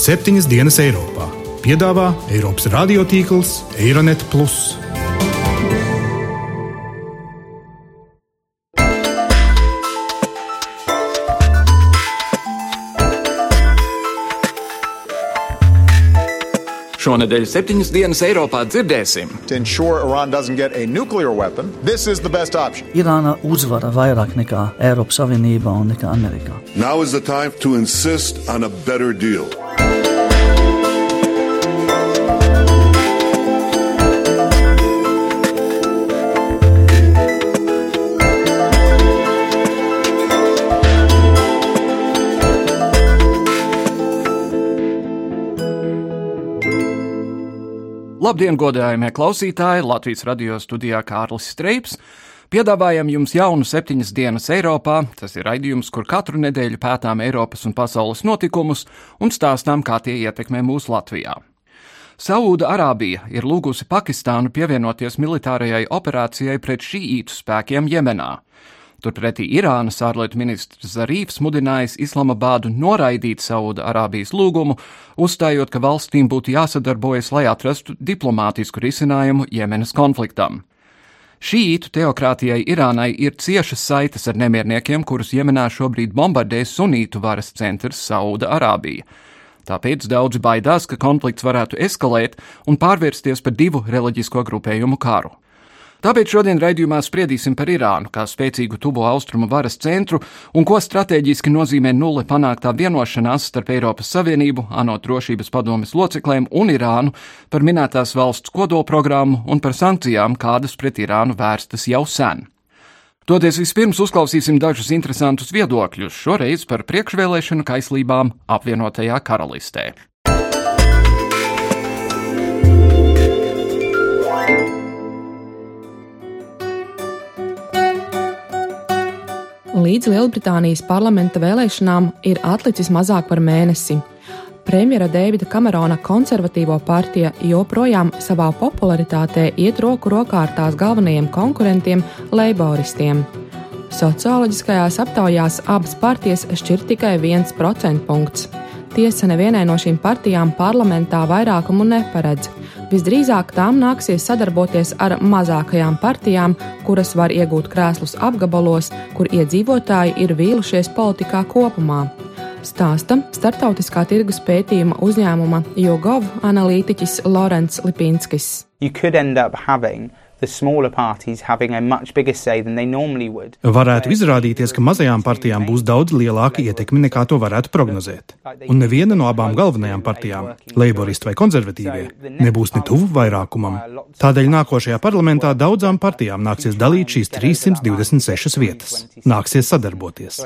septiņas dienas Eiropā. Piedāvā Eiropas radiotīkls Eironet. Šonadēļ septiņas dienas Eiropā dzirdēsim. Irāna uzvara vairāk nekā Eiropas Savienība un nekā Amerikā. Now is the time to insist on a better deal. Labdien, godājumie klausītāji! Latvijas radio studijā Kārlis Streips. Piedāvājam jums jaunu septiņas dienas Eiropā. Tas ir raidījums, kur katru nedēļu pētām Eiropas un pasaules notikumus un stāstām, kā tie ietekmē mūsu Latvijā. Saūda Arābija ir lūgusi Pakistānu pievienoties militārajai operācijai pret šīītu spēkiem Jemenā. Turpretī Irānas ārlietu ministrs Zarīfs mudinājis Islamabādu noraidīt Sauda Arābijas lūgumu, uzstājot, ka valstīm būtu jāsadarbojas, lai atrastu diplomātisku risinājumu Jemenas konfliktam. Šīītu teokrātijai Irānai ir ciešas saites ar nemierniekiem, kurus Jemenā šobrīd bombardē sunītu varas centrs Sauda Arābija. Tāpēc daudzi baidās, ka konflikts varētu eskalēt un pārvērsties par divu reliģisko grupējumu karu. Tāpēc šodien raidījumā spriedīsim par Irānu kā spēcīgu tuvo austrumu varas centru un ko strateģiski nozīmē nulle panāktā vienošanās starp Eiropas Savienību, ANO drošības padomes locekļiem un Irānu par minētās valsts kodolprogrammu un par sankcijām, kādas pret Irānu vērstas jau sen. Toties vispirms uzklausīsim dažus interesantus viedokļus, šoreiz par priekšvēlēšanu kaislībām apvienotajā karalistē. Līdz Lielbritānijas parlamenta vēlēšanām ir atlicis mazāk par mēnesi. Premjera Dēvida Kamerona konservatīvo partija joprojām savā popularitātē iet roku rokā ar tās galvenajiem konkurentiem - leiboristiem. Socioloģiskajās aptaujās abas partijas šķir tikai viens procentpunkts. Tiesa nevienai no šīm partijām parlamentā vairākumu neparedz. Visdrīzāk tām nāksies sadarboties ar mazākajām partijām, kuras var iegūt krēslus apgabalos, kur iedzīvotāji ir vīlušies politikā kopumā. Stāsta startautiskā tirgus pētījuma uzņēmuma Jogov analītiķis Lorenz Lipinskis. Varētu izrādīties, ka mazajām partijām būs daudz lielāka ietekme nekā to varētu prognozēt. Un neviena no abām galvenajām partijām, leiboristi vai konservatīvie, nebūs ne tuvu vairākumam. Tādēļ nākošajā parlamentā daudzām partijām nāksies dalīt šīs 326 vietas. Nāksies sadarboties.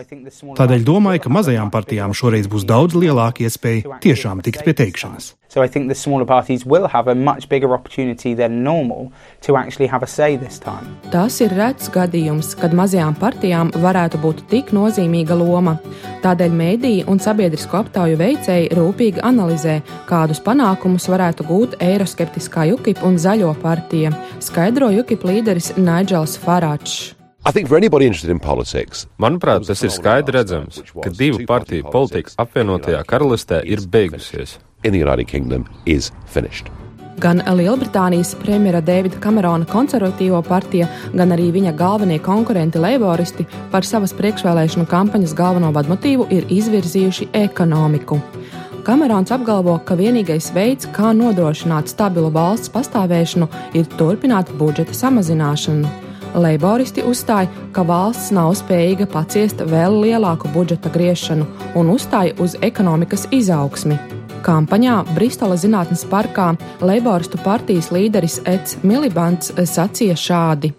Tādēļ domāju, ka mazajām partijām šoreiz būs daudz lielāka iespēja tiešām tikt pie teikšanas. So I think the smaller parties will have a much bigger opportunity than normal to actually have a say this time. Tas ir rets gadījums, kad mazajām partijām varētu būt tik nozīmīga loma. Tādēļ mēdīji un sabiedrisko aptauju veicēji rūpīgi analizē, kādus panākumus varētu gūt eiroskeptiskā UKIP un zaļo partija, skaidro UKIP līderis Nigels Farāčs. Manuprāt, tas ir skaidri redzams, ka divu partiju politika apvienotajā karalistē ir beigusies in the United Kingdom is finished. Gan Lielbritānijas premjera Davida Kamerona konservatīvo partija, gan arī viņa galvenie konkurenti leiboristi par savas priekšvēlēšanu kampaņas galveno vadmotīvu ir izvirzījuši ekonomiku. Kamerons apgalvo, ka vienīgais veids, kā nodrošināt stabilu valsts pastāvēšanu, ir turpināt budžeta samazināšanu. Leiboristi uzstāja, ka valsts nav spējīga paciest vēl lielāku budžeta griešanu un uzstāja uz ekonomikas izaugsmi. Kampaņā Bristola zinātnes parkā Leiboristu partijas līderis Eds Milibants sacīja šādi.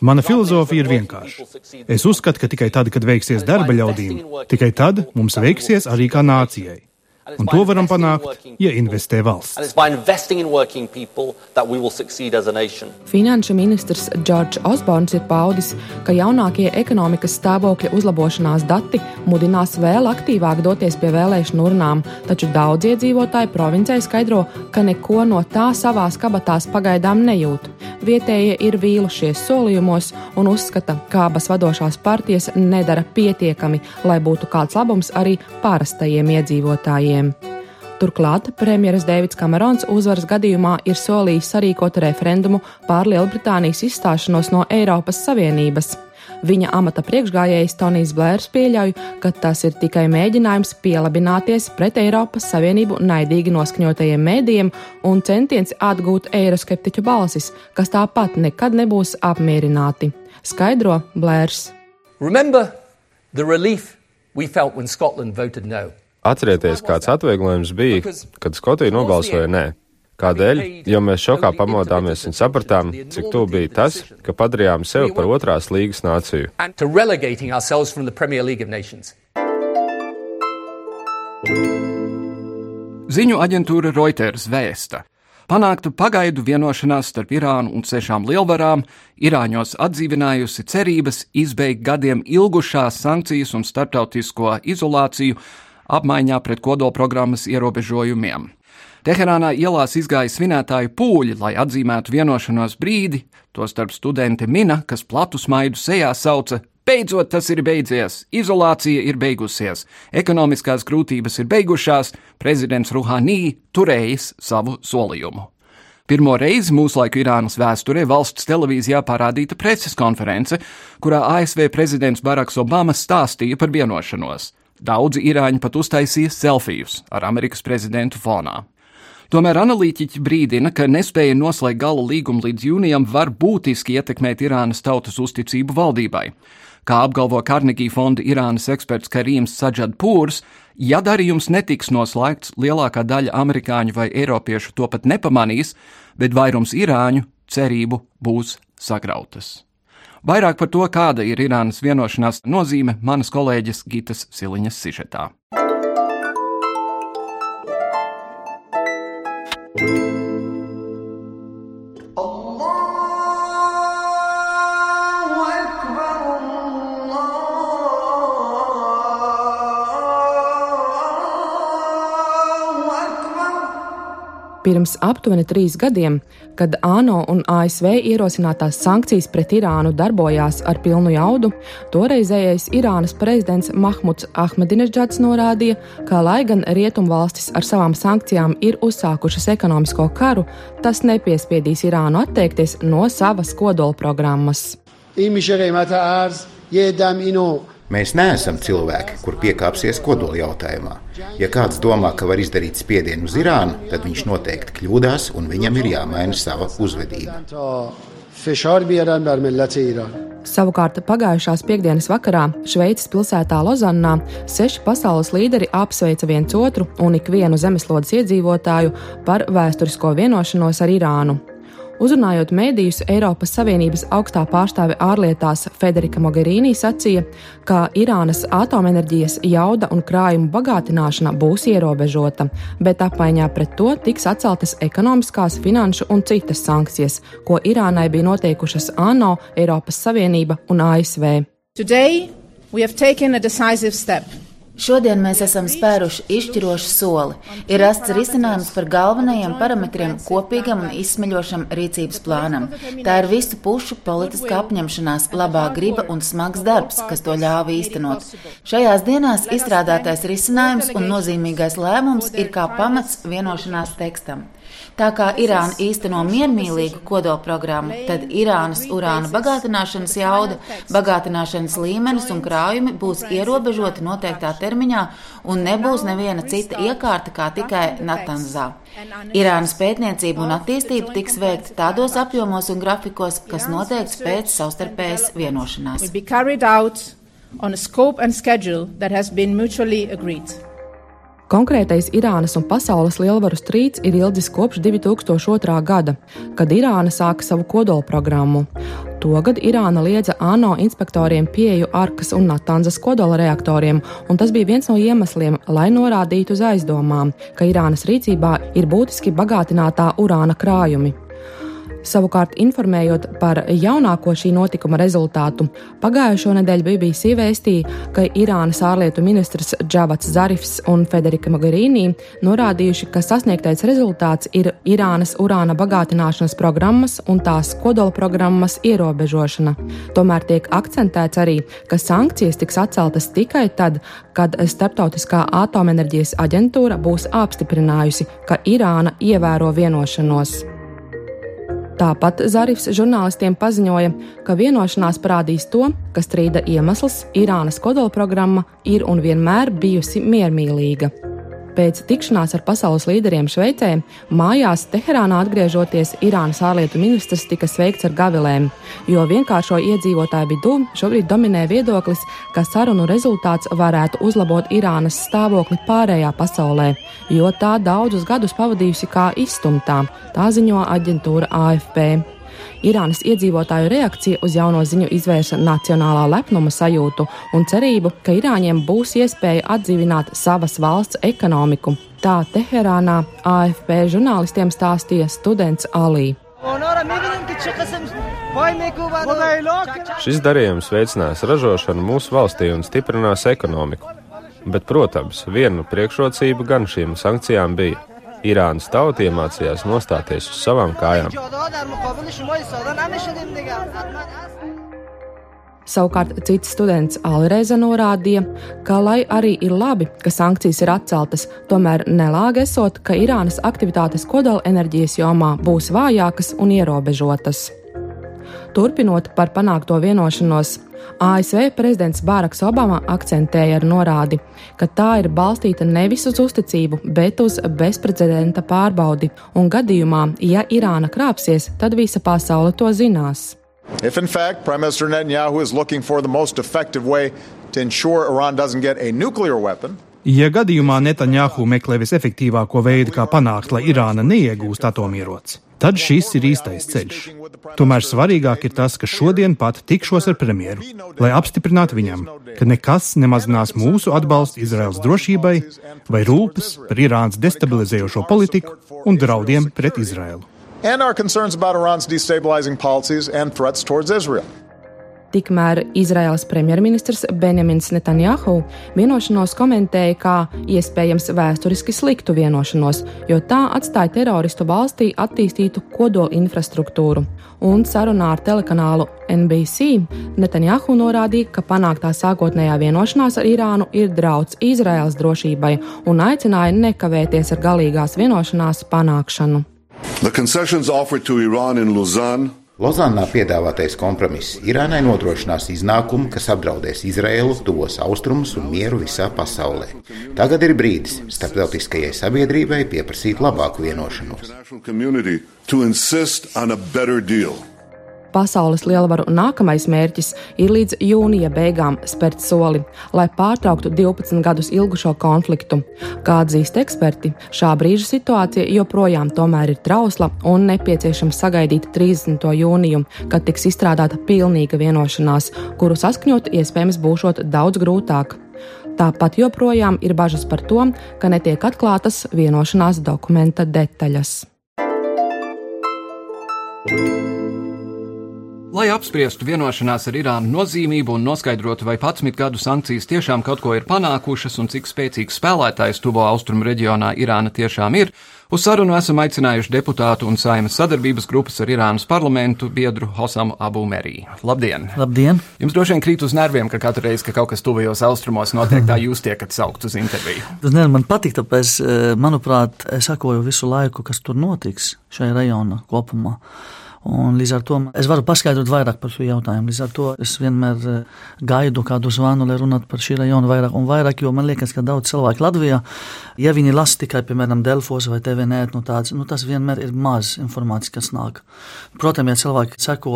Mana filozofija ir vienkārša. Es uzskatu, ka tikai tad, kad veiksies darba ļaudīm, tikai tad mums veiksies arī kā nācijai. Un to varam panākt, ja investē valsts. Finanšu ministrs Džordžs Osborns ir paudis, ka jaunākie ekonomikas stāvokļa uzlabošanās dati mudinās vēl aktīvāk doties pie vēlēšanu urnām, taču daudz iedzīvotāji provincē skaidro, ka neko no tā savās kabatās pagaidām nejūt. Vietējie ir vīlušies solījumos un uzskata, ka abas vadošās partijas nedara pietiekami, lai būtu kāds labums arī parastajiem iedzīvotājiem pilsoņiem. Turklāt premjeras Deivids Kamerons uzvaras gadījumā ir solījis sarīkot referendumu pār Lielbritānijas izstāšanos no Eiropas Savienības. Viņa amata priekšgājējs Tonijs Blērs pieļauj, ka tas ir tikai mēģinājums pielabināties pret Eiropas Savienību naidīgi noskaņotajiem mēdījiem un centiens atgūt eiroskeptiķu balsis, kas tāpat nekad nebūs apmierināti. Skaidro Blērs. Remember the relief we felt when Scotland voted no. Atcerieties, kāds atvieglojums bija, kad Skotija nobalsoja nē. Kādēļ? Jo mēs šokā pamodāmies un sapratām, cik tuvu bija tas, ka padarījām sevi par otrās līgas nāciju. Ziņu aģentūra Reuters vēsta. Panāktu pagaidu vienošanās starp Irānu un sešām lielvarām, Irāņos atdzīvinājusi cerības izbeigt gadiem ilgušās sankcijas un starptautisko izolāciju, apmaiņā pret kodolprogrammas ierobežojumiem. Teherānā ielās izgāja svinētāju pūļi, lai atzīmētu vienošanos brīdi, tostarp studenti Mina, kas platu smaidu sejā sauca: Beidzot, tas ir beidzies, izolācija ir beigusies, ekonomiskās grūtības ir beigušās, prezidents Ruhanī turējis savu solījumu. Pirmo reizi mūsdienu Irānas vēsturē valsts televīzijā parādīta preses konference, kurā ASV prezidents Baraks Obama stāstīja par vienošanos. Daudzi irāņi pat uztaisīja selfijus ar Amerikas prezidentu fonā. Tomēr analītiķi brīdina, ka nespēja noslēgt gala līgumu līdz jūnijam var būtiski ietekmēt Irānas tautas uzticību valdībai. Kā apgalvo Carnegie fonda Irānas eksperts Karīms Sadžadpūrs, ja darījums netiks noslēgts, lielākā daļa amerikāņu vai eiropiešu to pat nepamanīs, bet vairums irāņu cerību būs sagrautas. Vairāk par to, kāda ir Irānas vienošanās nozīme, manas kolēģis Gitas Siliņas sižetā. Pirms aptuveni trīs gadiem, kad ANO un ASV ierosinātās sankcijas pret Irānu darbojās ar pilnu jaudu, toreizējais Irānas prezidents Mahmuds Ahmedinežģats norādīja, ka, lai gan rietumvalstis ar savām sankcijām ir uzsākušas ekonomisko karu, tas nepiespiedīs Irānu atteikties no savas kodolprogrammas. Mēs neesam cilvēki, kur piekāpsies kodola jautājumā. Ja kāds domā, ka var izdarīt spiedienu uz Irānu, tad viņš noteikti kļūdās un viņam ir jāmaina sava uzvedība. Savukārt pagājušās piekdienas vakarā Šveices pilsētā Lozannā seši pasaules līderi apsveica viens otru un ikvienu zemeslodes iedzīvotāju par vēsturisko vienošanos ar Irānu. Uzrunājot mēdījus, Eiropas Savienības augstā pārstāve ārlietās Federika Mogherini sacīja, ka Irānas atomenerģijas jauda un krājuma bagātināšana būs ierobežota, bet apmaiņā pret to tiks atceltas ekonomiskās, finanšu un citas sankcijas, ko Irānai bija noteikušas ANO, Eiropas Savienība un ASV. Today, we have taken a decisive step. Šodien mēs esam spēruši izšķirošu soli. Ir rasts risinājums par galvenajiem parametriem kopīgam un izsmeļošam rīcības plānam. Tā ir visu pušu politiska apņemšanās, labā griba un smags darbs, kas to ļāva īstenot. Šajās dienās izstrādātais risinājums un nozīmīgais lēmums ir kā pamats vienošanās tekstam. Tā kā Irāna īsteno miermīlīgu kodolprogrammu, tad Irānas urāna bagātināšanas jauda, bagātināšanas līmenis un krājumi būs ierobežoti noteiktā termiņā un nebūs neviena cita iekārta kā tikai Natanzā. Irānas pētniecība un attīstība tiks veikta tādos apjomos un grafikos, kas noteikts pēc savstarpējas vienošanās. On a scope and schedule that has been mutually agreed. Konkrētais Irānas un pasaules lielvaru strīds ir ilgs kopš 2002. gada, kad Irāna sāka savu kodolprogrammu. Togad Irāna liedza ANO inspektoriem pieeju Arkas un Natanzas kodola reaktoriem, un tas bija viens no iemesliem, lai norādītu uz aizdomām, ka Irānas rīcībā ir būtiski bagātinātā urāna krājumi. Savukārt, informējot par jaunāko šī notikuma rezultātu, pagājušo nedēļu BBC vēstīja, ka Irānas ārlietu ministrs Džavats Zarifs un Federika Mogherini norādījuši, ka sasniegtais rezultāts ir Irānas urāna bagātināšanas programmas un tās kodola programmas ierobežošana. Tomēr tiek akcentēts arī, ka sankcijas tiks atceltas tikai tad, kad Startautiskā atomenerģijas aģentūra būs apstiprinājusi, ka Irāna ievēro vienošanos. Tāpat Zarifs žurnālistiem paziņoja, ka vienošanās parādīs to, ka strīda iemesls Irānas kodolprogramma ir un vienmēr bijusi miermīlīga. Pēc tikšanās ar pasaules līderiem Šveicē, mājās Teherānā atgriežoties, Irānas ārlietu ministrs tika sveikts ar gavilēm, jo vienkāršo iedzīvotāju vidū šobrīd dominē viedoklis, ka sarunu rezultāts varētu uzlabot Irānas stāvokli pārējā pasaulē, jo tā daudzus gadus pavadījusi kā izstumtā, tā ziņo aģentūra AFP. Irānas iedzīvotāju reakcija uz jauno ziņu izvērsa nacionālā lepnuma sajūtu un cerību, ka Irāņiem būs iespēja atdzīvināt savas valsts ekonomiku. Tā Teherānā AFP žurnālistiem stāstīja students Alī. Šis darījums veicinās ražošanu mūsu valstī un stiprinās ekonomiku. Bet, protams, viena priekšrocība gan šīm sankcijām bija Irānas tauta iemācījās nostāties uz savām kājām. Savukārt cits students Alreiza norādīja, ka, lai arī ir labi, ka sankcijas ir atceltas, tomēr nelāga esot, ka Irānas aktivitātes kodola enerģijas jomā būs vājākas un ierobežotas. Turpinot par panākto vienošanos, ASV prezidents Bāraks Obama akcentēja ar norādi, ka tā ir balstīta nevis uz uzticību, bet uz bezprecedenta pārbaudi, un gadījumā, ja Irāna krāpsies, tad visa pasaule to zinās. If in fact Prime Minister Netanyahu is looking for the most effective way to ensure Iran doesn't get a nuclear weapon, Ja gadījumā Netanjahu meklē visefektīvāko veidu, kā panākt, lai Irāna neiegūst atomieroci, tad šis ir īstais ceļš. Tomēr svarīgāk ir tas, ka šodien pat tikšos ar premjeru, lai apstiprinātu viņam, ka nekas nemazinās mūsu atbalstu Izraels drošībai vai rūpes par Irānas destabilizējošo politiku un draudiem pret Izraelu. And our concerns about Iran's destabilizing policies and threats towards Israel. Tikmēr Izraels premjerministrs Benjamins Netanjahu vienošanos komentēja kā iespējams vēsturiski sliktu vienošanos, jo tā atstāja teroristu valstī attīstītu kodola infrastruktūru. Un sarunā ar telekanālu NBC Netanjahu norādīja, ka panāktā sākotnējā vienošanās ar Irānu ir drauds Izraels drošībai un aicināja nekavēties ar galīgās vienošanās panākšanu. The concessions offered to Iran in Lausanne Lozānā piedāvātais kompromiss Irānai nodrošinās iznākumu, kas apdraudēs Izraēlu, tos austrumus un mieru visā pasaulē. Tagad ir brīdis starptautiskajai sabiedrībai pieprasīt labāku vienošanos. Pasaules lielvaru nākamais mērķis ir līdz jūnija beigām spērt soli, lai pārtrauktu 12 gadus ilgušo konfliktu. Kā atzīst eksperti, šā brīža situācija joprojām ir trausla un nepieciešams sagaidīt 30. jūniju, kad tiks izstrādāta pilnīga vienošanās, kuru saskaņot iespējams būšot daudz grūtāk. Tāpat joprojām ir bažas par to, ka netiek atklātas vienošanās dokumenta detaļas. thank you Lai apspriestu vienošanās ar Irānu nozīmību un noskaidrotu, vai 11 gadu sankcijas tiešām kaut ko ir panākušas un cik spēcīgs spēlētājs tuvo austrumu reģionā Irāna tiešām ir, uz sarunu esam aicinājuši deputātu un saimas sadarbības grupas ar Irānas parlamentu biedru Hosamu Abu Merī. Labdien! Labdien! Jums droši vien krīt uz nerviem, ka katru reizi, kad kaut kas tuvajos austrumos notiek, tā jūs tiekat saukt uz interviju. Tas ne, man patīk, tāpēc, eh, manuprāt, es sakoju visu laiku, kas tur notiks šajā rajonā kopumā. Un līdz ar to es varu paskaidrot vairāk par šo jautājumu. Līdz ar to es vienmēr eh, gaidu kādu zvanu, lai runātu par šī rajona vairāk un vairāk, jo man liekas, ka daudz cilvēku Latvijā, ja viņi lasa tikai, piemēram, Delfos vai TVNet, nu tāds, nu tas vienmēr ir maz informācijas, kas nāk. Protams, ja cilvēki seko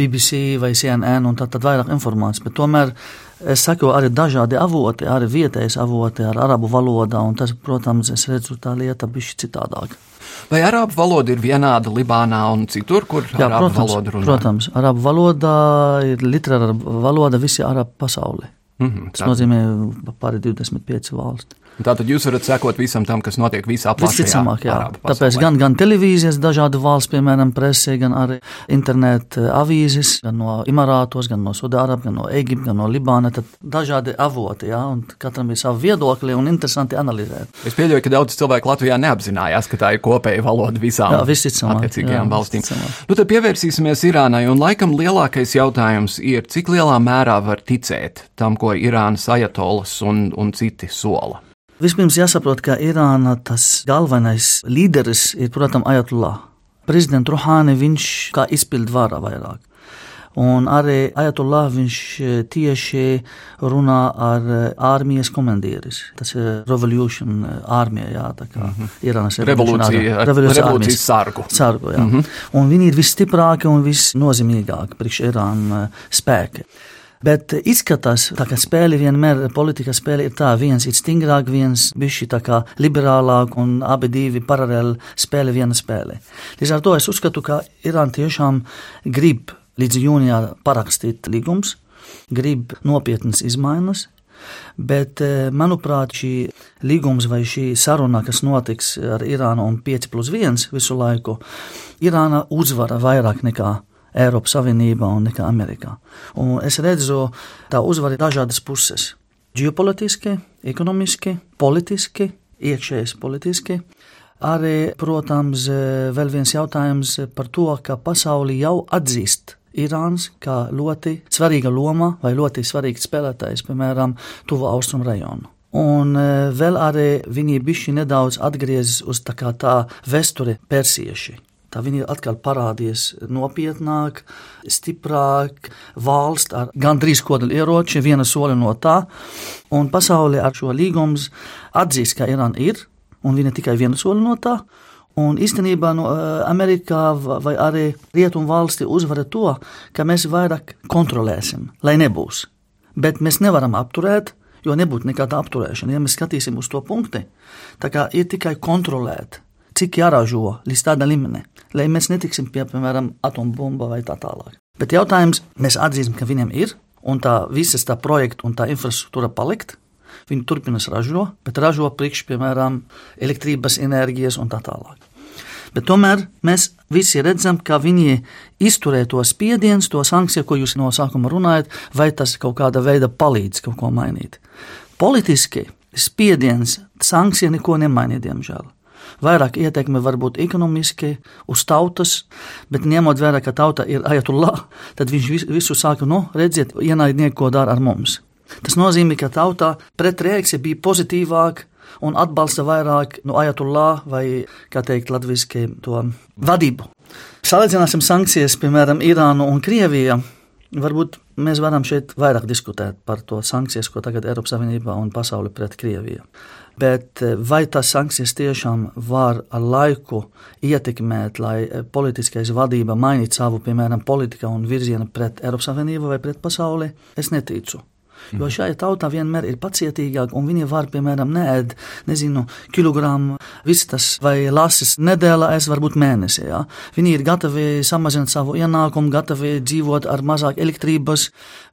BBC vai CNN un tad, tad vairāk informācijas, bet tomēr es saku arī dažādi avoti, arī vietējas avoti ar arabu valodā, un tas, protams, es redzu tā lieta bišķi citādāk. Vai arābu valoda ir vienāda Libānā un citur, kur Jā, arābu protams, valoda runā? protams, arābu valoda ir literāra valoda visi arābu pasaulē. Mm -hmm, Tas nozīmē pāri 25 valsts. Tātad jūs varat sekot visam tam, kas notiek visā plašajā Visticamāk, jā. Tāpēc pasaulē. gan, gan televīzijas, dažādu valsts, piemēram, presē, gan arī internetu avīzes, gan no Emirātos, gan no Sudārābu, gan no Eģiptes, gan no Libāna. Tad dažādi avoti, jā, un katram ir savi viedokļi un interesanti analizēt. Es pieļauju, ka daudz cilvēku Latvijā neapzinājās, ka tā ir kopēja valoda visām Jā, attiecīgajām jā, valstīm. visticamāk. Nu, tad pievērsīsimies Irānai, un laikam lielākais jautājums ir, cik lielā mērā var ticēt tam, ko Irānas ajatolas un, un citi sola. Vispirms jāsaprot, ka Irāna tas galvenais līderis ir, protams, Ajatullah. Prezidents Ruhāni viņš kā izpildvara vairāk. Un arī Ajatullah viņš eh, tieši runā ar eh, armijas komandieris. Tas ir Revolution eh, armija, jā, tā kā mm -hmm. Irānas Revolūcija, revolūcijas sargu. sargu jā. mm -hmm. Un viņi ir visstiprākie un visnozīmīgākie priekš Irānas spēki. Bet izskatās, tā, ka spēle vienmēr, politika spēle ir tā, viens ir stingrāk, viens bišķi tā kā liberālāk, un abi divi paralēli spēle viena spēle. Līdz ar to es uzskatu, ka Irāna tiešām grib līdz jūnijā parakstīt līgums, grib nopietnas izmaiņas, Bet, eh, manuprāt, šī līgums vai šī saruna, kas notiks ar Irānu un 5 plus 1 visu laiku, Irāna uzvara vairāk nekā Eiropas Savienība un nekā Amerikā. Un es redzu, tā uzvara ir dažādas puses - ģeopolitiski, ekonomiski, politiski, iekšējas politiski. Arī, protams, vēl viens jautājums par to, ka pasauli jau atzīst Irāns kā ļoti svarīga loma vai ļoti svarīgs spēlētājs, piemēram, Tuvu Austrumu rajonu. Un vēl arī viņi bišķi nedaudz atgriezis uz tā kā tā vēsture persieši. Tā viņi atkal parādījies nopietnāk, stiprāk, valsts ar gandrīz kodola ieroči, viena soli no tā. Un pasaulē ar šo līgumu atzīst, ka Irāna ir, un viņa tikai viena soli no tā. Un īstenībā no Amerikā vai arī Rietumu valsti uzvara to, ka mēs vairāk kontrolēsim, lai nebūs. Bet mēs nevaram apturēt, jo nebūtu nekāda apturēšana. Ja mēs skatīsim uz to punktu, tā kā ir tikai kontrolēt, cik jāražo līdz tāda līmenī, lai mēs netiksim pie, piemēram, atombumba vai tā tālāk. Bet jautājums, mēs atzīstam, ka viņiem ir, un tā visas tā projekta un tā infrastruktūra palikt. Viņi turpinās ražot, bet ražo priekš, piemēram, elektrības enerģijas un tā tālāk. Bet tomēr mēs visi redzam, ka viņi izturē to spiedienu, to sankciju, ko jūs no sākuma runājat, vai tas kaut kāda veida palīdz kaut ko mainīt. Politiski spiediens, sankcija neko nemainīja, diemžēl. Vairāk ietekme var būt ekonomiski, uz tautas, bet ņemot vērā, ka tauta ir ajatullah, tad viņš visu sāka, nu, redziet, ienaidnieki, ko dara ar mums. Tas nozīmē, ka tautā pretreakcija bija pozitīvāka un atbalsta vairāk no ajatullah vai, kā teikt, latviski to vadību. Salīdzināsim sankcijas, piemēram, Irānu un Krieviju. Varbūt mēs varam šeit vairāk diskutēt par to sankcijas, ko tagad Eiropas Savienībā un pasauli pret Krieviju. Bet vai tas sankcijas tiešām var ar laiku ietekmēt, lai politiskais vadība mainītu savu, piemēram, politiku un virzienu pret Eiropas Savienību vai pret pasauli? Es neticu. Jo šajā tautā vienmēr ir pacietīgāk, un viņi var, piemēram, neēd, nezinu, kilogramu vistas vai lasis nedēļā, es varbūt mēnesī. Ja? Viņi ir gatavi samazināt savu ienākumu, gatavi dzīvot ar mazāk elektrības,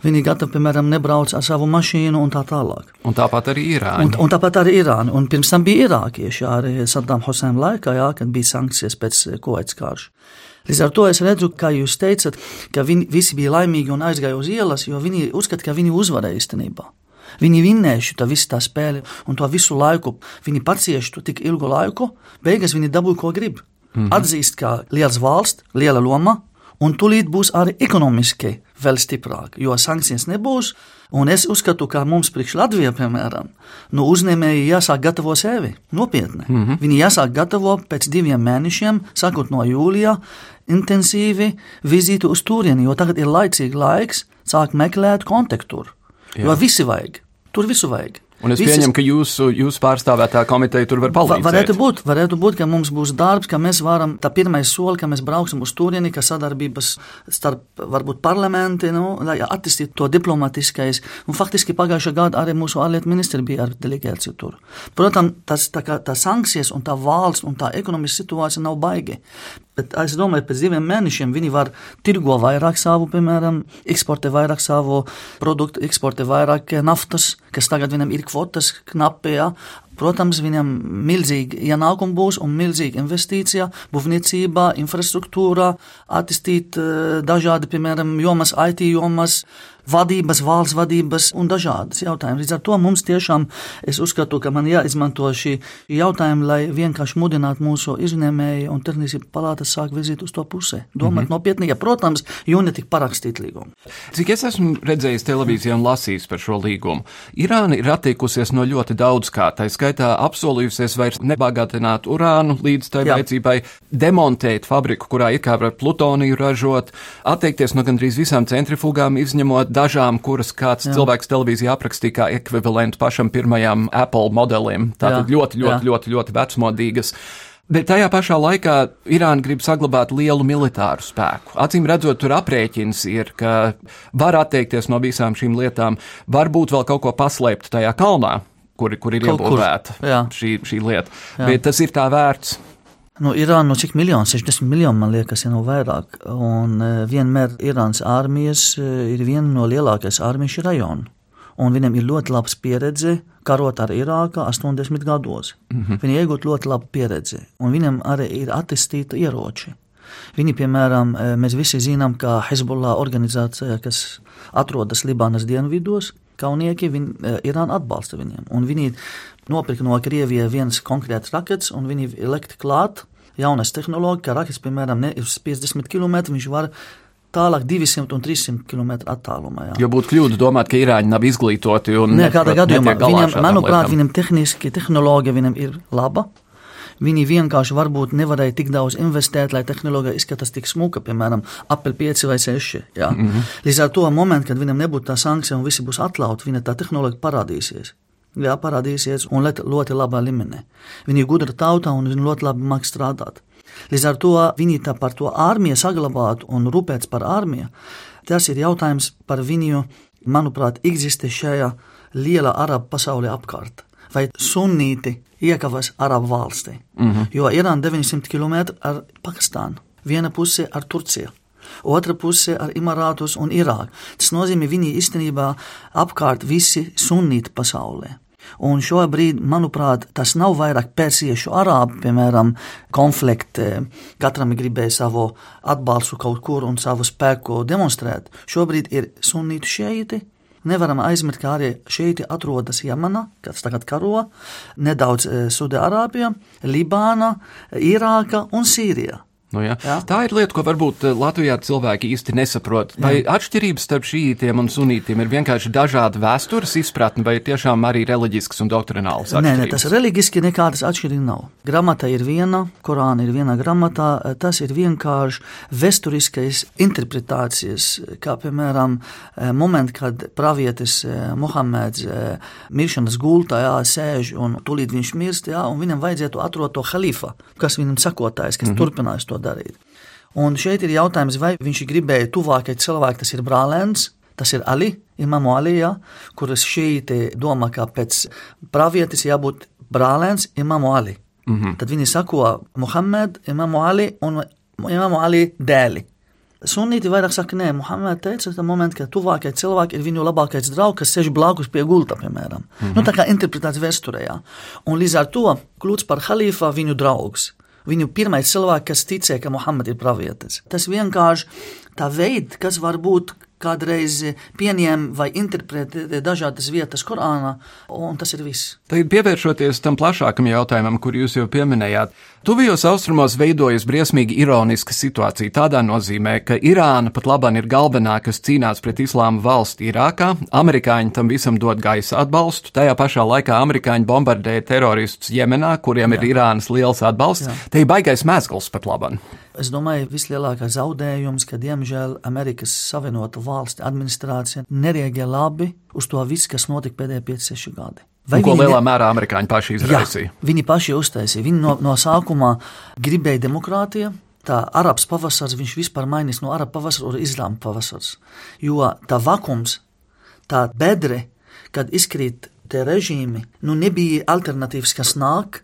viņi gatavi, piemēram, nebrauc ar savu mašīnu un tā tālāk. Un tāpat arī Irāna. Un, un tāpat arī Irāna. Un pirms tam bija irākieši, arī Saddam Hussein laikā, jā, kad bija sankcijas pēc Koets karš. Līdz ar to es redzu, kā jūs teicat, ka viņi visi bija laimīgi un aizgāja uz ielas, jo viņi uzskata, ka viņi uzvarēja īstenībā. Viņi vinnējuši to visu tā spēli, un to visu laiku viņi pacieši to tik ilgu laiku, beigās viņi dabūja, ko grib. Mm -hmm. Atzīst, ka liels valsts, liela loma, un tūlīt būs arī ekonomiski vēl stiprāk, jo sankcijas nebūs. Un es uzskatu, ka mums, priekš Latvijā, piemēram, nu, uzņēmēji jāsāk gatavo sevi nopietni. Mm -hmm. Viņi jāsāk gatavo pēc diviem mēnešiem, sākot no jūlijā, intensīvi vizīti uz turieni, jo tagad ir laicīgi laiks sākt meklēt kontaktu. Jo visi vajag, tur visu vajag. Un es Visas... pieņemu, ka jūsu, jūsu pārstāvētā komiteja tur var palīdzēt. Va, varētu būt, varētu būt, ka mums būs darbs, ka mēs varam, tā pirmais soli, ka mēs brauksim uz turieni, ka sadarbības starp varbūt parlamenti, nu, lai attīstītu to diplomatiskais. Un faktiski pagājušā gada arī mūsu ārlietu ministri bija ar delegāciju tur. Protams, tas, tā, kā, tā sankcijas un tā valsts un tā ekonomiskā situācija nav baigi. Bet es domāju, pēc diviem mēnešiem viņi var tirgo vairāk savu, piemēram, eksportē vairāk savu produktu, eksportē vairāk naftas, kas tagad viņam ir kvotas knapi. Ja? Protams, viņam milzīgi ienākumi būs un milzīga investīcija būvniecībā, infrastruktūrā, attīstīt eh, dažādi, piemēram, jomas, IT jomas, vadības, valsts vadības un dažādas jautājumas. Līdz ar to mums tiešām es uzskatu, ka man jāizmanto šī jautājuma, lai vienkārši mudinātu mūsu izņēmēju un tehniski palātas sāk virzīt uz to pusē. Domāt mm -hmm. nopietni, ja, protams, ne tik parakstīt līgumu. Cik es esmu redzējis televīzijā un lasījis par šo līgumu, Irāna ir attiekusies no ļoti daudz kā, tā skaitā apsolījusies vairs nebagātināt urānu līdz tai vajadzībai, demontēt fabriku, kurā it kā var plutoniju ražot, atteikties no gandrīz visām centrifugām, izņemot dažām, kuras kāds Jā. cilvēks televīzijā aprakstīja kā ekvivalentu pašam pirmajam Apple modelim. Tātad Jā. ļoti, ļoti, Jā. ļoti, ļoti vecmodīgas. Bet tajā pašā laikā Irāna grib saglabāt lielu militāru spēku. Acīm redzot, tur aprēķins ir, ka var atteikties no visām šīm lietām, varbūt vēl kaut ko paslēpt tajā kalnā, kur, kur ir iebūvēta šī, šī lieta. Jā. Bet tas ir tā vērts. Nu, Irāna no cik miljonu, 60 miljoni, man liekas, ir no vairāk. Un e, vienmēr Irānas armijas e, ir viena no lielākajās armijas rajonu. Un viņam ir ļoti labs pieredze karot ar Irāku 80 gados. Mm -hmm. Viņi iegūt ļoti labu pieredzi, un viņam arī ir attīstīta ieroči. Viņi, piemēram, e, mēs visi zinām, ka Hezbollah organizācija, kas atrodas Libānas dienvidos, kaunieki, viņi, Irāna atbalsta viņiem. Un viņi nopirka no Krievijas viens konkrēts rakets, un viņi likt klāt jaunas tehnoloģijas, ka rakets, piemēram, ne uz 50 km viņš var tālāk 200 un 300 km attālumā. Jā. Jo būtu kļūda domāt, ka Irāņi nav izglītoti un ne, kādā gadījumā viņam, manuprāt, viņam tehniski tehnoloģija viņam ir laba. Viņi vienkārši varbūt nevarēja tik daudz investēt, lai tehnoloģija izskatās tik smuka, piemēram, Apple 5 vai 6. Jā. Mm -hmm. Līdz ar to momentu, kad viņam nebūtu tā sankcija un visi būs atlauti, viņa tā tehnoloģija parādīsies jā, parādīsies un ļoti labā līmenī. Viņi ir gudra tauta un viņi ļoti labi māks strādāt. Līdz ar to viņi tā par to armiju saglabāt un rūpēties par armiju. Tas ir jautājums par viņu, manuprāt, eksistē šajā lielā arabu pasaulē apkārt. Vai sunīti iekavas arabu valstī? Mm -hmm. Jo Irāna 900 km ar Pakistānu, viena puse ar Turciju otra puse ar Imarātus un Irāku. Tas nozīmē, viņi īstenībā apkārt visi sunnīti pasaulē. Un šobrīd, manuprāt, tas nav vairāk persiešu arābu, piemēram, konflikti. Katram gribēja savu atbalstu kaut kur un savu spēku demonstrēt. Šobrīd ir sunītu šeiti. Nevaram aizmirst, ka arī šeit atrodas Jamana, kas tagad karo, nedaudz eh, Sudārābija, Libāna, Irāka un Sīrija. Nu, ja. Jā. Tā ir lieta, ko varbūt eh, Latvijā cilvēki īsti nesaprot. Vai Jā. atšķirības starp šītiem un sunītiem ir vienkārši dažāda vēstures izpratne, vai tiešām arī reliģisks un doktrināls? Nē, nē, tas reliģiski nekādas atšķirības nav. Gramata ir viena, Korāna ir viena grāmatā, tas ir vienkārši vēsturiskais interpretācijas, kā piemēram eh, moment, kad pravietis eh, Mohameds miršanas gultā jā, sēž un tūlīt viņš mirst, jā, un viņam vajadzētu atrot to halifa, kas viņam sakotājs, kas mm -hmm. turpinās to darīt. Un šeit ir jautājums, vai viņš gribēja tuvākai cilvēki, tas ir brālēns, tas ir Ali, Imamu Ali, ja, kuras šeit domā, ka pēc pravietis jābūt brālēns Imamu Ali. Mm -hmm. Tad viņi sako Muhammed, Imamu Ali un Imamu Ali dēli. Sunīti vairāk saka, nē, Muhammed teica, ka moment, ka tuvākie cilvēki ir viņu labākais draugs, kas sēž blakus pie gulta, piemēram. Mm -hmm. nu, tā kā interpretācija vēsturē. Un līdz ar to kļūst par halīfā viņu draugs. Viņu pirmais cilvēks, kas ticēja, ka Muhammed ir pravietis. Tas vienkārši tā veids, kas var būt kādreiz pieņem vai interpretē dažādas vietas Korānā, un tas ir viss. Tagad pievēršoties tam plašākam jautājumam, kur jūs jau pieminējāt, tuvijos austrumos veidojas briesmīgi ironiska situācija tādā nozīmē, ka Irāna pat labāk ir galvenā, kas cīnās pret islāma valsti Irākā, amerikāņi tam visam dod gaisa atbalstu, tajā pašā laikā amerikāņi bombardē teroristus Jemenā, kuriem Jā. ir Irānas liels atbalsts, Jā. te ir baigais mēsgals pat labāk. Es domāju, vislielākais zaudējums, ka diemžēl Amerikas Savienoto Valstu administrācija nereaģē labi uz to visu, kas notika pēdējie 5-6 gadi. Vai ko lielā ne... mērā amerikāņi paši izraisīja? Jā, viņi paši uztaisīja. Viņi no, no sākuma gribēja demokrātiju. Tā arabs pavasars, viņš vispār mainīs no araba pavasara uz islāma pavasars. Jo tā vakums, tā bedre, kad izkrīt tie režīmi, nu nebija alternatīvas, kas nāk,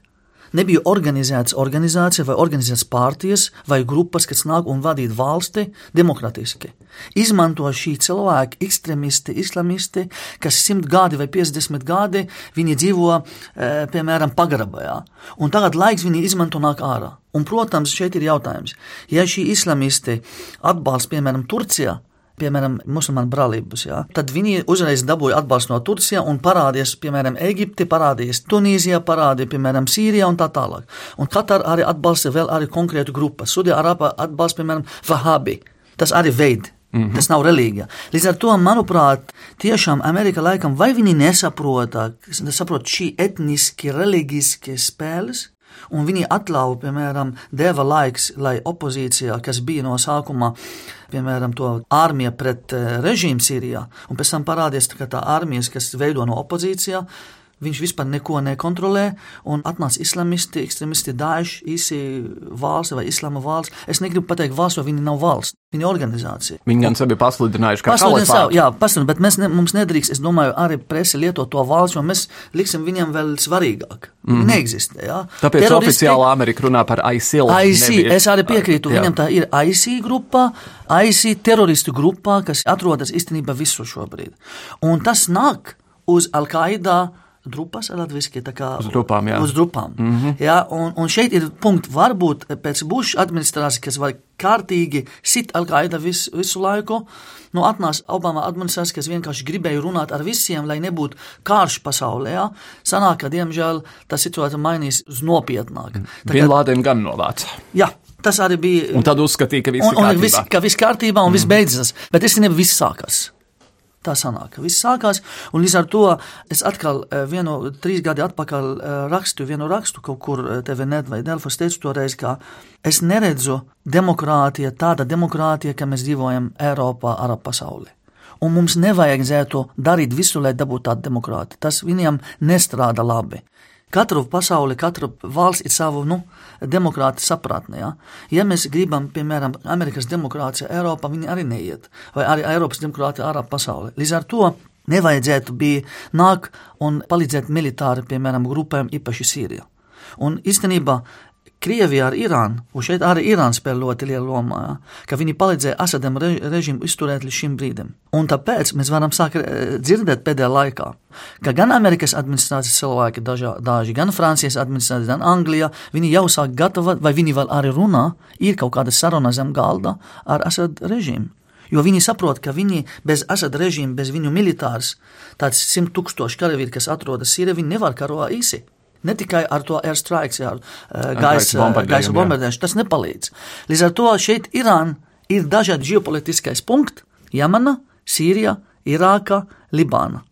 nebija organizētas organizācija vai organizētas partijas vai grupas, kas nāk un vadīt valsti demokratiski. Izmanto šī cilvēki, ekstremisti, islamisti, kas simt gadi vai 50 gadi, viņi dzīvo, e, piemēram, pagrabajā. Un tagad laiks viņi izmanto nāk ārā. Un, protams, šeit ir jautājums, ja šī islamisti atbalsta, piemēram, Turcijā, piemēram, musulmaņu brālības. Ja? Tad viņi uzreiz dabūja atbalstu no Turcijas un parādījās, piemēram, Eģipte, parādījās Tunīzijā, parādījās, piemēram, Sīrijā un tā tālāk. Un Katāra arī atbalsta vēl arī konkrētu grupu. Sudija Arāba atbalsta, piemēram, Vahabi. Tas arī veid. Mm -hmm. Tas nav reliģija. Līdz ar to, manuprāt, tiešām Amerika laikam vai viņi nesaprot, nesaprot šī etniski, reliģiski spēles, un viņi atļāva, piemēram, deva laiks, lai opozīcijā, kas bija no sākuma, piemēram, to armija pret eh, režīmu Sīrijā, un pēc tam parādījās, ka tā armijas, kas veido no opozīcijā, Viņš vispār neko nekontrolē, un atnāca islamisti, ekstremisti, daži īsi valsts vai islāma valsts. Es negribu pateikt valsts, jo viņi nav valsts, viņi ir organizācija. Viņi gan sevi pasludinājuši, ka pasludina savu, jā, pasludina, bet mēs ne, mums nedrīkst, es domāju, arī presi lietot to valsts, jo mēs liksim viņiem vēl svarīgāk. Mm -hmm. Neeksistē, jā. Tāpēc Teroristi, oficiāli Amerika runā par ISIL. IC, es arī piekrītu, jā. viņam tā ir IC grupā, IC teroristu grupā, kas atrodas īstenībā visur šobrīd. Un tas nāk uz Al-Qaida drupas latviski, tā kā uz drupām. Jā. Uz drupām. Mm -hmm. jā, un, un šeit ir punkts, varbūt pēc Buša administrācijas, kas vai kārtīgi sit Al-Qaida vis, visu laiku, nu atnāca Obama administrācija, kas vienkārši gribēja runāt ar visiem, lai nebūtu karš pasaulē. Jā. Sanāk, ka diemžēl tā situācija mainīs uz nopietnāk. Vienlādiem gan novāca. Jā. Tas arī bija. Un tad uzskatīja, ka viss ir kārtībā. Un, un viss, ka viss kārtībā un mm. viss beidzas. Bet es nezinu, viss sākās. Tā sanāk, viss sākās, un līdz ar to es atkal eh, vienu, trīs gadi atpakaļ eh, rakstu vienu rakstu kaut kur eh, TVNet vai Delfos teicu toreiz, ka es neredzu demokrātija, tāda demokrātija, ka mēs dzīvojam Eiropā, Arab pasaulē. Un mums nevajadzētu darīt visu, lai dabūtu tādu demokrātiju. Tas viņiem nestrādā labi. Katru pasauli, katra valsts ir savu nu, demokrātu sapratni. Ja? ja mēs gribam, piemēram, Amerikas demokrātija Eiropā, viņi arī neiet, vai arī Eiropas demokrātija ārā pasaulē. Līdz ar to nevajadzētu bija nāk un palīdzēt militāri, piemēram, grupēm, īpaši Sīrijā. Un īstenībā Krievija ar Irānu, un šeit arī Irāna spēlē ļoti lielu lomu, ka viņi palīdzēja Asadam re, režīmu izturēt līdz šim brīdim. Un tāpēc mēs varam sākt eh, dzirdēt pēdējā laikā, ka gan Amerikas administrācijas cilvēki, dažā, daži, gan Francijas administrācija, gan Anglija, viņi jau sāk gatavot, vai viņi vēl arī runā, ir kaut kāda saruna zem galda ar Asad režīmu. Jo viņi saprot, ka viņi bez Asad režīma, bez viņu militārs, tāds simt tūkstoši karavīri, kas atrodas Sīrijā, viņi nevar karot īsi. Ne tikai ar to airstrikes, jā, gaisa bombardēšanu, tas nepalīdz. Līdz ar to šeit Irāna ir dažādi ģeopolitiskais punkti - Jamana, Sīrija, Irāka, Libāna.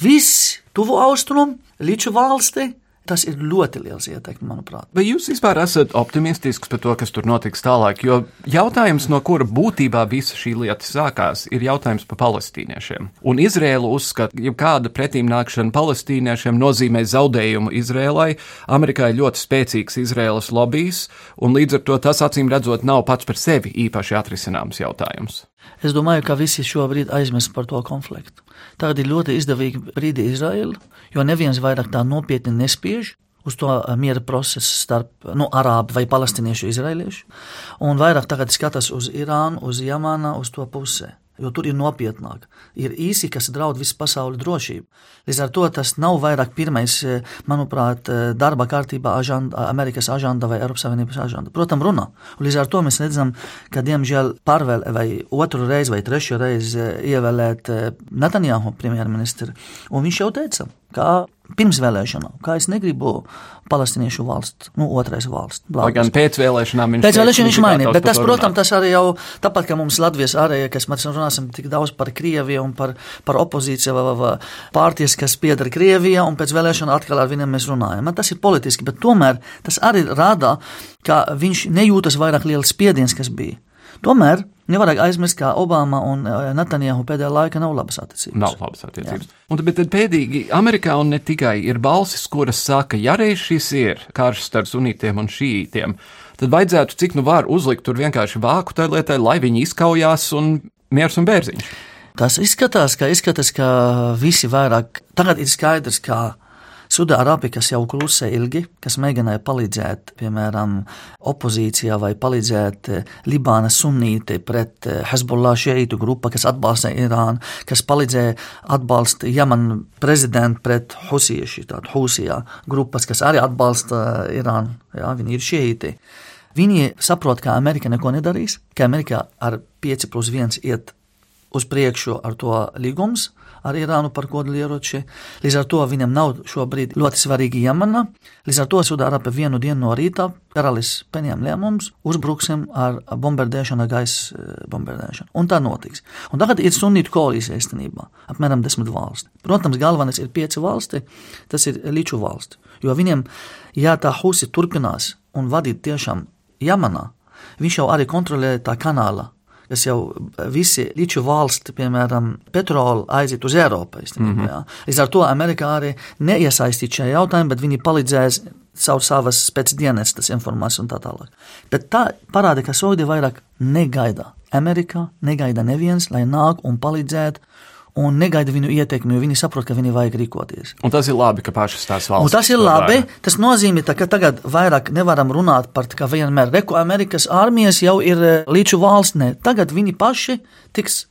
Viss tuvu austrumu, līdz valsti Tas ir ļoti liels ietekme, manuprāt. Vai jūs vispār esat optimistisks par to, kas tur notiks tālāk? Jo jautājums, no kura būtībā visa šī lieta sākās, ir jautājums par palestīniešiem. Un Izrēlu uzskata, ka jebkāda pretīmnākšana palestīniešiem nozīmē zaudējumu Izrēlai. Amerikā ir ļoti spēcīgs Izrēlas lobbyis, un līdz ar to tas acīm redzot nav pats par sevi īpaši atrisināms jautājums. Es domāju, ka visi šobrīd aizmirst par to konfliktu. Tagad ir ļoti izdevīgi brīdi Izraēla, jo neviens vairāk tā nopietni nespiež uz to eh, miera procesu starp nu, arābu vai palestīniešu izraēliešu, un vairāk tagad skatās uz Irānu, uz Jamānu, uz to pusē jo tur ir nopietnāk. Ir īsi, kas draud visu pasauli drošību. Līdz ar to tas nav vairāk pirmais, eh, manuprāt, eh, darba kārtībā ažanda, Amerikas ažanda vai Eiropas Savienības ažanda. Protams, runā. Un līdz ar to mēs redzam, ka, diemžēl, pārvēl vai otru reizi vai trešo reizi eh, ievēlēt Netanjahu premjerministru, un viņš jau teica, ka pirms vēlēšanām, kā es negribu palestīniešu valsts, nu, otrais valsts. Lai gan pēc vēlēšanām viņš, pēc vēlēšanām viņš mainīja, bet tas, protams, tas arī jau, tāpat kā mums Latvijas ārējie, kas mēs runāsim tik daudz par Krieviju un par, par opozīciju vai, vai pārties, kas piedara Krievijā, un pēc vēlēšanām atkal ar viņiem mēs runājam. Tas ir politiski, bet tomēr tas arī rāda, ka viņš nejūtas vairāk liels spiediens, kas bija. Tomēr Nevajag aizmirst, ka Obama un Netanjahu pēdējā laikā nav labas attiecības. Nav labas attiecības. Jā. Un, bet tad pēdīgi Amerikā un ne tikai ir balsis, kuras saka, ja reiz šis ir karš starp sunītiem un šītiem, tad vajadzētu cik nu var uzlikt tur vienkārši vāku tai lietai, lai viņi izkaujās un miers un bērziņš. Tas izskatās, ka, izskatās, ka visi vairāk tagad ir skaidrs, ka Sudārābija, kas jau klusē ilgi, kas mēģināja palīdzēt, piemēram, opozīcijā vai palīdzēt eh, Libānas sunīti pret eh, Hezbollah šeitu grupu, kas atbalsta Irānu, kas palīdzēja atbalsta Jemen prezidentu pret Husieši, tātad Husijā grupas, kas arī atbalsta Irānu, jā, viņi ir šeiti. Viņi saprot, ka Amerika neko nedarīs, ka Amerika ar 5 plus 1 iet uz priekšu ar to līgumus, ar Irānu par kodolieroči. Līdz ar to viņam nav šobrīd ļoti svarīgi Jemena. Līdz ar to Sudārāpē vienu dienu no rīta karalis pieņem lēmumus, uzbruksim ar bombardēšanu, gaisa eh, bombardēšanu. Un tā notiks. Un tagad ir sunītu koalīcija īstenībā, apmēram desmit valsti. Protams, galvenais ir pieci valsti, tas ir līču valsti. Jo viņiem, ja tā husi turpinās un vadīt tiešām Jemenā, viņš jau arī kontrolē tā kanāla kas jau visi līču valsti, piemēram, petrolu aiziet uz Eiropu. Mm -hmm. Līdz ar to Amerikā arī neiesaistīt šajā jautājumā, bet viņi palīdzēs caur savas pēcdienestas informāciju un tā tālāk. Bet tā parāda, ka Saudi vairāk negaida. Amerikā negaida neviens, lai nāk un palīdzētu un negaida viņu ieteikumu, jo viņi saprot, ka viņi vajag rīkoties. Un tas ir labi, ka pašas tās valsts. Un tas ir labi. Dara. Tas nozīmē, ka tagad vairāk nevaram runāt par to, ka vienmēr reku Amerikas armijas jau ir eh, līču valsts. Ne. Tagad viņi paši tiks.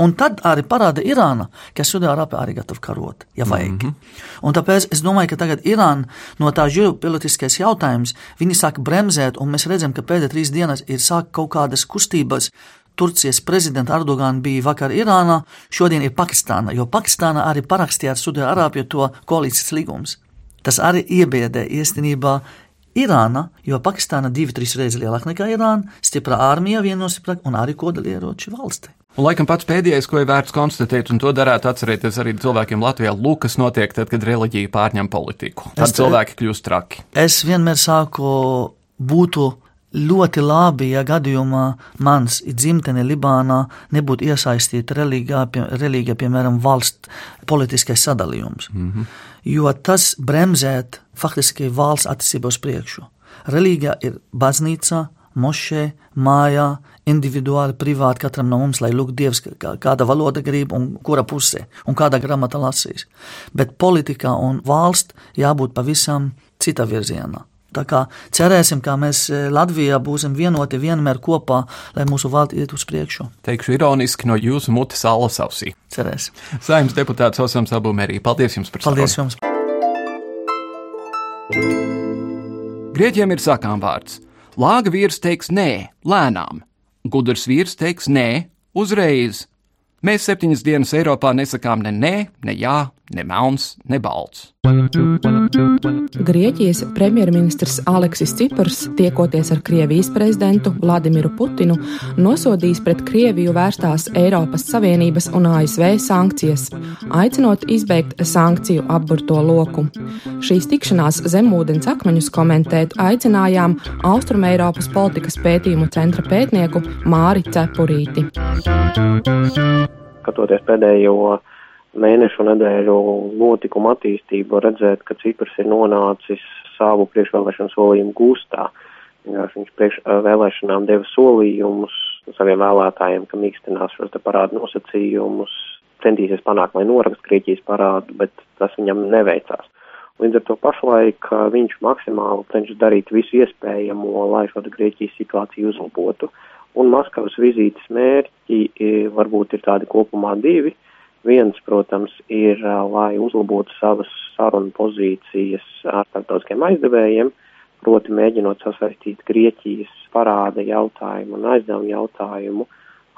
Un tad arī parāda Irāna, ka Sudārāpē arī gatava karot, ja vajag. Mm -hmm. Un tāpēc es domāju, ka tagad Irāna no tā ģeopolitiskais jautājums, viņi sāk bremzēt, un mēs redzam, ka pēdējās trīs dienas ir sāk kaut kādas kustības Turcijas prezidenta Erdogana bija vakar Irānā, šodien ir Pakistāna, jo Pakistāna arī parakstīja ar Sudārābiju to koalīcijas līgumus. Tas arī iebiedē īstenībā Irāna, jo Pakistāna divi, trīs reizes lielāka nekā Irāna, stipra armija, viena no stiprākajām un arī kodolieroči valsti. Un, laikam, pats pēdējais, ko ir vērts konstatēt, un to darētu atcerēties arī cilvēkiem Latvijā, Lukas notiek tad, kad reliģija pārņem politiku. Tad es cilvēki kļūst traki. Es vienmēr sāku būtu ļoti labi, ja gadījumā mans dzimtene Libānā nebūtu iesaistīta reliģijā, pie, reliģijā piemēram, valsts politiskais sadalījums. Mm -hmm. Jo tas bremzēt faktiski valsts attīstību uz priekšu. Reliģija ir baznīca, mošē, mājā, individuāli, privāti katram no mums, lai lūgtu Dievs, kāda valoda grib un kura pusē, un kāda gramata lasīs. Bet politikā un valsts jābūt pavisam cita virzienā. Tā kā cerēsim, ka mēs e, Latvijā būsim vienoti vienmēr kopā, lai mūsu valsts iet uz priekšu. Teikšu ironiski no jūsu mutes alas ausī. Cerēsim. Saimnes deputāts Osams Abumērī, paldies jums par sarunu. Paldies jums. Grieķiem ir sakām vārds. Lāga vīrs teiks nē, lēnām. Gudrs vīrs teiks nē, uzreiz. Mēs septiņas dienas Eiropā nesakām ne nē, ne jā, ne melns, ne balts. Grieķijas premjerministrs Aleksis Cipars, tiekoties ar Krievijas prezidentu Vladimiru Putinu, nosodījis pret Krieviju vērstās Eiropas Savienības un ASV sankcijas, aicinot izbeigt sankciju apburto loku. Šīs tikšanās zemūdens akmeņus komentēt aicinājām Austrumēropas politikas pētījumu centra pētnieku Māri Cepurīti. Skatoties pēdējo mēnešu nedēļu notikumu attīstību redzēt, ka Ciprs ir nonācis savu priekšvēlēšanu solījumu gūstā. Viņš priekš vēlēšanām deva solījumus saviem vēlētājiem, ka mīkstinās šos parādu nosacījumus, centīsies panākt, lai norakst Grieķijas parādu, bet tas viņam neveicās. Līdz ar to pašlaik viņš maksimāli cenšas darīt visu iespējamo, lai šo Grieķijas situāciju uzlabotu. Un Maskavas vizītes mērķi varbūt ir tādi kopumā divi. Uh, Viens, protams, ir, lai uzlabotu savas sarunu pozīcijas ar starptautiskiem aizdevējiem, proti mēģinot sasaistīt Grieķijas parāda jautājumu un aizdevumu jautājumu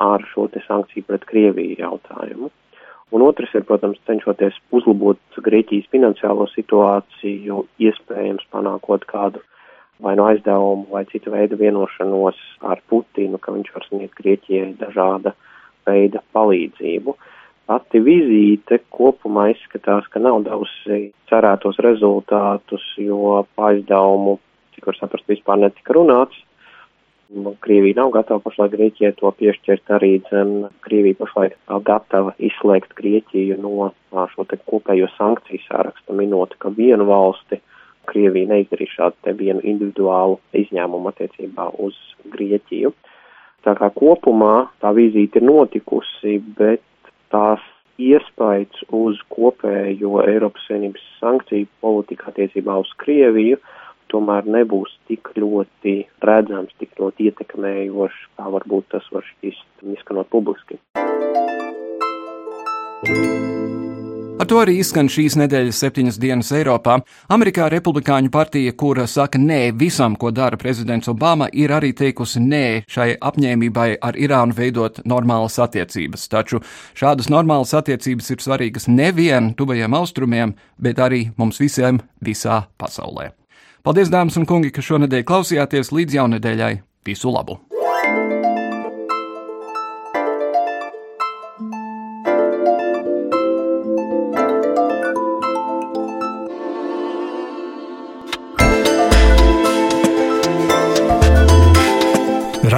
ar šo te sankciju pret Krieviju jautājumu. Un otrs ir, protams, cenšoties uzlabot Grieķijas finansiālo situāciju, iespējams panākot kādu vai no aizdevumu vai citu veidu vienošanos ar Putinu, ka viņš var sniegt Grieķijai dažāda veida palīdzību. Uh, Pati vizīte kopumā izskatās, ka nav devusi cerētos rezultātus, jo aizdevumu, cik var saprast, vispār netika runāts. Krievija nav gatava pašlaik Grieķijai to piešķirt arī, dzen Krievija pašlaik nav gatava izslēgt Grieķiju no šo te kopējo sankciju sārakstu, minot, ka vienu valsti Krievija neizdarīs šādu te vienu individuālu izņēmumu attiecībā uz Grieķiju. Tā kā kopumā tā vizīte ir notikusi, bet tās iespējas uz kopējo Eiropas Savienības sankciju politiku attiecībā uz Krieviju tomēr nebūs tik ļoti redzams, tik ļoti ietekmējošs, kā varbūt tas var šķist izskanot publiski. Ar to arī izskan šīs nedēļas septiņas dienas Eiropā. Amerikā Republikāņu partija, kura saka nē visam, ko dara prezidents Obama, ir arī teikusi nē šai apņēmībai ar Irānu veidot normālas attiecības. Taču šādas normālas attiecības ir svarīgas nevien tuvajiem austrumiem, bet arī mums visiem visā pasaulē. Paldies, dāmas un kungi, ka šonadēļ klausījāties līdz jaunadēļai. Visu labu!